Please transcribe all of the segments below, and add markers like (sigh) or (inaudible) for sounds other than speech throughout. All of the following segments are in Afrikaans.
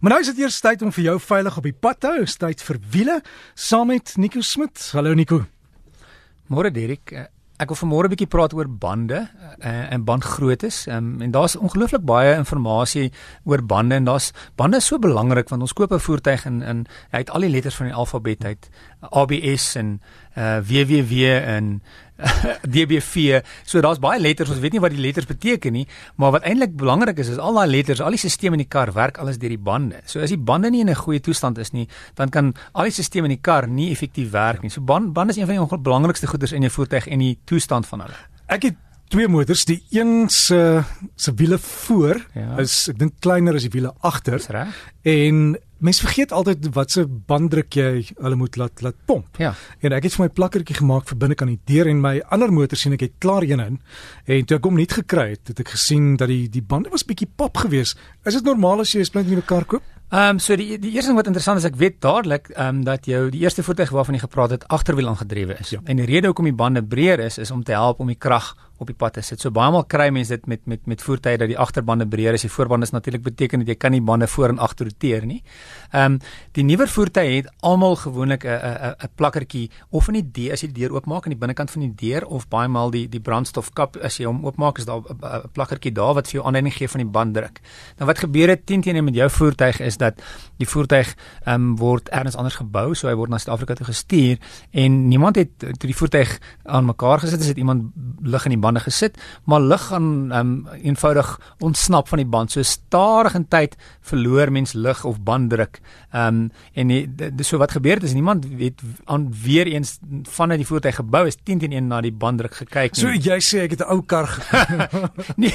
Maar nou is dit eers tyd om vir jou veilig op die pad te hou. Is tyd vir wiele saam met Nico Smit. Hallo Nico. Môre Dirk, eh, ek wil vanmôre 'n bietjie praat oor bande uh, en bandgroottes. Um, en daar's ongelooflik baie inligting oor bande en daar's bande is so belangrik want ons koop 'n voertuig en en hy het al die letters van die alfabet uit ABS en uh, WWW en (laughs) DBV. So daar's baie letters. Ons weet nie wat die letters beteken nie, maar wat eintlik belangrik is is al daai letters, al die stelsels in die kar werk alles deur die bande. So as die bande nie in 'n goeie toestand is nie, dan kan al die stelsels in die kar nie effektief werk nie. So band bande is een van die belangrikste goederes in jou voertuig en die toestand van hulle. Ek het twee motors, die een se se wiele voor ja. is ek dink kleiner as die wiele agter. En Mense vergeet altyd wat se banddruk jy hulle moet laat laat pomp. Ja. En ek het vir my plakkertjie gemaak vir binnekant die deur en my ander motor sien ek het klaar een in. En toe ek hom nie gekry het, het ek gesien dat die die bande was bietjie pap geweest. Is dit normaal as jy 'n splint nuwe kar koop? Ehm um, so die die eerste ding wat interessant is, ek weet dadelik ehm um, dat jou die eerste voertuig waarvan jy gepraat het agterwiel aangedrewe is. Ja. En die rede hoekom die bande breër is is om te help om die krag op die pad te sit. So baie maal kry mense dit met met met voertuie dat die agterbande breër is. Die voorbande is natuurlik beteken dat jy kan nie bande voor en agter roteer nie. Ehm um, die nuwer voertuie het almal gewoonlik 'n 'n 'n plakkertjie of in die deur as jy die deur oopmaak aan die binnekant van die deur of baie maal die die brandstofkap as jy hom oopmaak is daar 'n plakkertjie daar wat vir jou aanduiding gee van die banddruk. Nou wat gebeur het teen teen met jou voertuig is dat die voertuig ehm um, word ergens anders gebou, so hy word na Suid-Afrika toe gestuur en niemand het toe die voertuig aan mekaar gesit, het iemand lig in die bande gesit, maar lig gaan um, eenvoudig ontsnap van die band. So stadig in tyd verloor mens lig of banddruk. Ehm um, en dis so wat gebeur het is niemand weet aan weer eens vanuit die voertuig gebou is 10 teen 1 na die banddruk gekyk nie. So jy sê ek het 'n ou kar. (laughs) nee.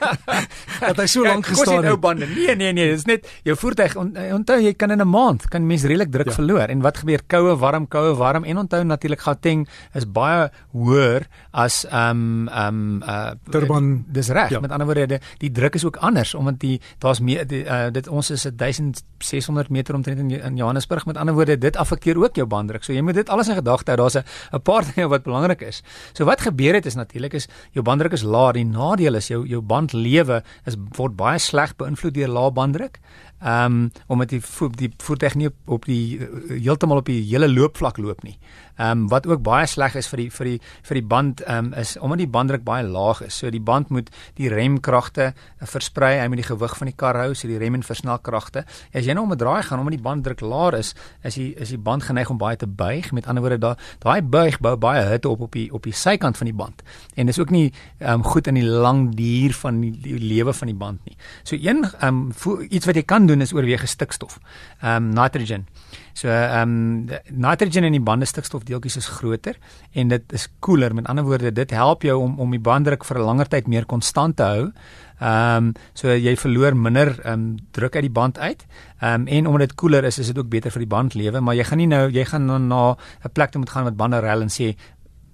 (laughs) Het hy so lank gestaan? Ou bande. Nee nee nee, dis net jou voertuig onthou jy kan in 'n maand kan mens redelik druk ja. verloor. En wat gebeur? Koue, warm, koue, warm en onthou natuurlik Gauteng is baie hoër as ehm um, ehm um, uh Durban. Dis reg. Ja. Met ander woorde die, die druk is ook anders omdat die daar's meer die, uh, dit ons is 1600 meter omtrent in, in Johannesburg. Met ander woorde dit affekteer ook jou banddruk. So jy moet dit alles in gedagte hou. Daar's 'n 'n paar (laughs) dinge wat belangrik is. So wat gebeur het is natuurlik is jou banddruk is laag. Die nadeel is jou jou bandlewe is word baie sleg beïnvloed deur lae banddruk. Ehm um, omdat die voet die voertuig nie op, op die heeltemal op die hele loopvlak loop nie. Ehm um, wat ook baie sleg is vir die vir die vir die band ehm um, is omdat die banddruk baie laag is. So die band moet die remkragte versprei, hy moet die gewig van die kar hou, so die rem en versnelkragte. As jy nou om 'n draai gaan omdat die banddruk laag is, is die is die band geneig om baie te buig. Met ander woorde, daai daai buig bou baie hitte op op die op die sykant van die band. En dis ook nie um, goed in die lang duur van die, die lewe van die band nie. So een ehm um, iets wat jy kan doen is oorweeg stikstof. Ehm um, nitrogen. So ehm um, nitrogen in die bande stikstofdeeltjies is groter en dit is koeler. Met ander woorde, dit help jou om om die banddruk vir 'n langer tyd meer konstant te hou. Ehm um, so jy verloor minder ehm um, druk uit die band uit. Ehm um, en omdat dit koeler is, is dit ook beter vir die bandlewe, maar jy gaan nie nou jy gaan nou na 'n plek toe moet gaan met bande rel en sê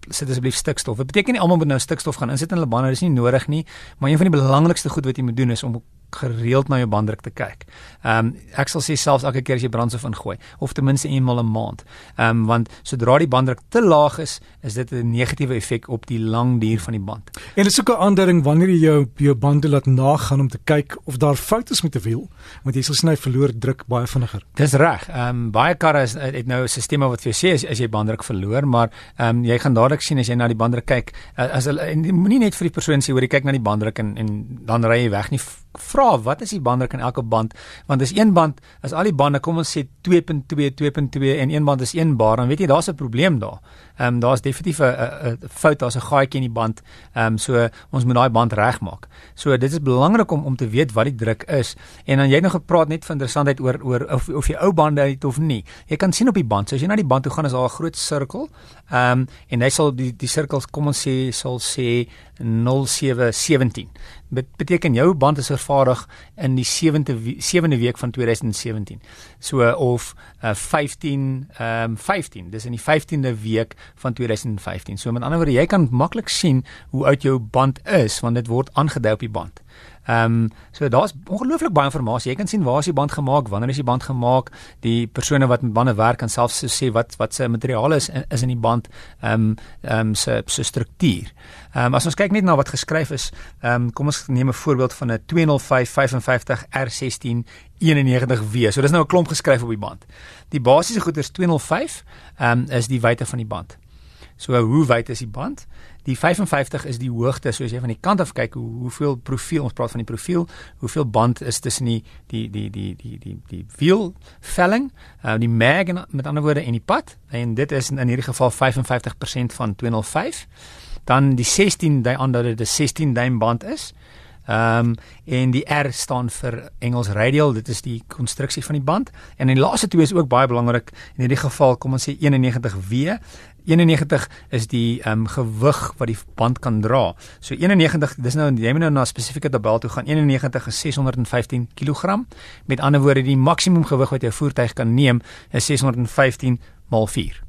sit asseblief stikstof. Dit beteken nie almal moet nou stikstof gaan insit in hulle bande, dis nie nodig nie, maar een van die belangrikste goed wat jy moet doen is om gereeld na jou banddruk te kyk. Ehm um, ek sal sê selfs elke keer as jy brandstof ingooi of ten minste eenmal 'n maand. Ehm um, want sodra die banddruk te laag is, is dit 'n negatiewe effek op die lang duur van die band. En dit is ook 'n aanduiding wanneer jy jou jou bande laat nagaan om te kyk of daar foute is met die wiel, want jy sal sny verloor druk baie vinniger. Dis reg. Ehm um, baie karre is, het nou 'n stelsel wat vir jou sê as, as jy banddruk verloor, maar ehm um, jy gaan dadelik sien as jy na die banddruk kyk, as hulle moenie net vir die persoon sê hoor jy kyk na die banddruk en en dan ry jy weg nie vra wat is die banddruk in elke band want as een band as al die bande kom ons sê 2.2 2.2 en een band is 1 bar dan weet jy daar's 'n probleem daar. Ehm um, daar's definitief 'n fout daar's 'n gaatjie in die band. Ehm um, so ons moet daai band regmaak. So dit is belangrik om om te weet wat die druk is en dan jy het nog gepraat net van interessantheid oor oor of of jy ou bande het of nie. Jy kan sien op die band. So as jy na die band toe gaan is daar 'n groot sirkel. Ehm um, en hy sal die die sirkels kom ons sê sal sê 0717. Beteken jou band is vervaardig in die 7de 7de week van 2017. So of uh, 15 ehm um, 15. Dis in die 15de week van 2015. So met ander woorde jy kan maklik sien hoe oud jou band is want dit word aangedui op die band. Ehm um, so daar's ongelooflik baie inligting. Jy kan sien waar is die band gemaak, wanneer is die band gemaak, die persone wat met bande werk kan selfs sê wat wat se materiaal is is in die band, ehm um, ehm um, se se struktuur. Ehm um, as ons kyk net na wat geskryf is, ehm um, kom ons neem 'n voorbeeld van 'n 205 55 R16 91W. So dis nou 'n klomp geskryf op die band. Die basiese goeder is 205, ehm um, is die wyte van die band. So hoe wyd is die band? Die 55 is die hoogte, so as jy van die kant af kyk, hoe hoeveel profiel, ons praat van die profiel, hoeveel band is tussen die die die die die die die wiel velling, uh, die mag met ander woorde en die pad en dit is in hierdie geval 55% van 205. Dan die 16 dui aan dat dit 'n 16 duim band is. Ehm um, en die R staan vir Engels radial, dit is die konstruksie van die band. En die laaste twee is ook baie belangrik. In hierdie geval kom ons sê 91W. 91 is die ehm um, gewig wat die band kan dra. So 91, dis nou jy moet nou na 'n spesifieke tabel toe gaan. 91 is 615 kg. Met ander woorde, die maksimum gewig wat jou voertuig kan neem is 615 x 4.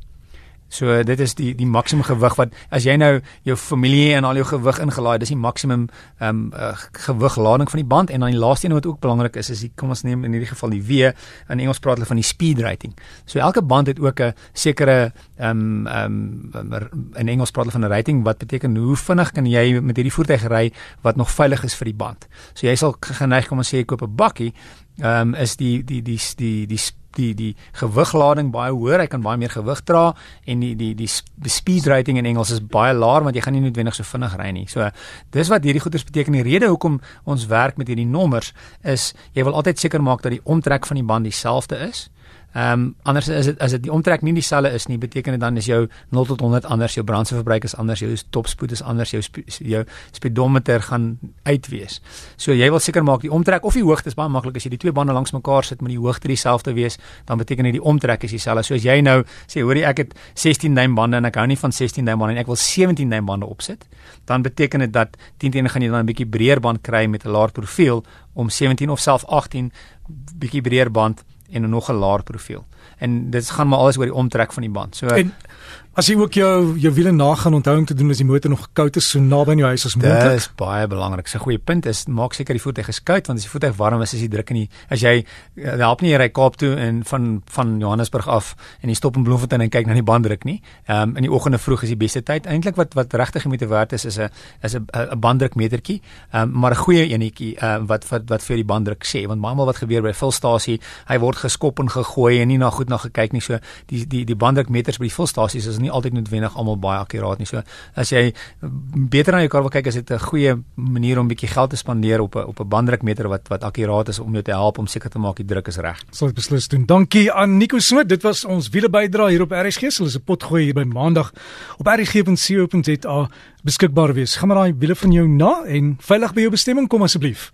So dit is die die maksimum gewig wat as jy nou jou familie en al jou gewig ingelaai, dis die maksimum ehm um, uh, gewiglading van die band en dan die laaste een wat ook belangrik is is die kom ons neem in hierdie geval die W in Engels praat hulle van die speed rating. So elke band het ook 'n sekere ehm um, ehm um, in Engels praat hulle van 'n rating wat beteken hoe vinnig kan jy met hierdie voertuig ry wat nog veilig is vir die band. So jy sal geneig kom ons sê jy koop 'n bakkie, ehm um, is die die die die die, die die die gewiglading baie hoër, hy kan baie meer gewig dra en die die die, speed rating in Engels is baie laag want jy gaan nie noodwendig so vinnig ry nie. So dis wat hierdie goeders beteken. Die rede hoekom ons werk met hierdie nommers is jy wil altyd seker maak dat die omtrek van die band dieselfde is. Ehm um, anders is dit as dit die omtrek nie dieselfde is nie, beteken dit dan is jou 0 tot 100 anders, jou brandstofverbruik is anders, jou topspoed is anders, jou sp jou speedometer gaan uitwees. So jy wil seker maak die omtrek of die hoogte is baie maklik as jy die twee bande langs mekaar sit met die hoogte dieselfde wees, dan beteken dit die omtrek is dieselfde. So as jy nou sê hoorie ek het 16 duim bande en ek hou nie van 16 duim bande en ek wil 17 duim bande opsit, dan beteken dit dat 10 teenoor gaan jy dan 'n bietjie breër band kry met 'n laer profiel om 17 of self 18 bietjie breër band en nog 'n laer profiel. En dit gaan maar alles oor die omtrek van die band. So en, As jy ook jou jou wiele nagaan onthou om te doen as die motor nog koud is so naby aan jou huis as moontlik. Dit is baie belangrik. 'n Goeie punt is maak seker die voertuig is koud want as die voertuig warm is, is die druk in die as jy eh, help nie jy ry Kaap toe en van van Johannesburg af en jy stop in Bloemfontein en kyk na die banddruk nie. Ehm um, in die oggende vroeg is die beste tyd. Eintlik wat wat regtig moet werd is is 'n is 'n 'n banddrukmetertjie. Ehm um, maar 'n goeie enetjie ehm uh, wat wat wat vir die banddruk sê want baie maal wat gebeur by fulstasie, hy word geskop en gegooi en nie na goed na gekyk nie. So die die die banddrukmeters by die fulstasies is nie altyd noodwendig almal baie akkuraat nie. So as jy beter na jou kar wil kyk, is dit 'n goeie manier om bietjie geld te spandeer op 'n op 'n banddrukmeter wat wat akkuraat is om jou te help om seker te maak die druk is reg. Sal beslis doen. Dankie aan Nico Smit. Dit was ons wiele bydra hier op RSG. Hulle is 'n pot gooi hier by Maandag op RSG.co.za beskikbaar wees. Gaan maar daai wiele van jou na en veilig by jou bestemming kom asseblief.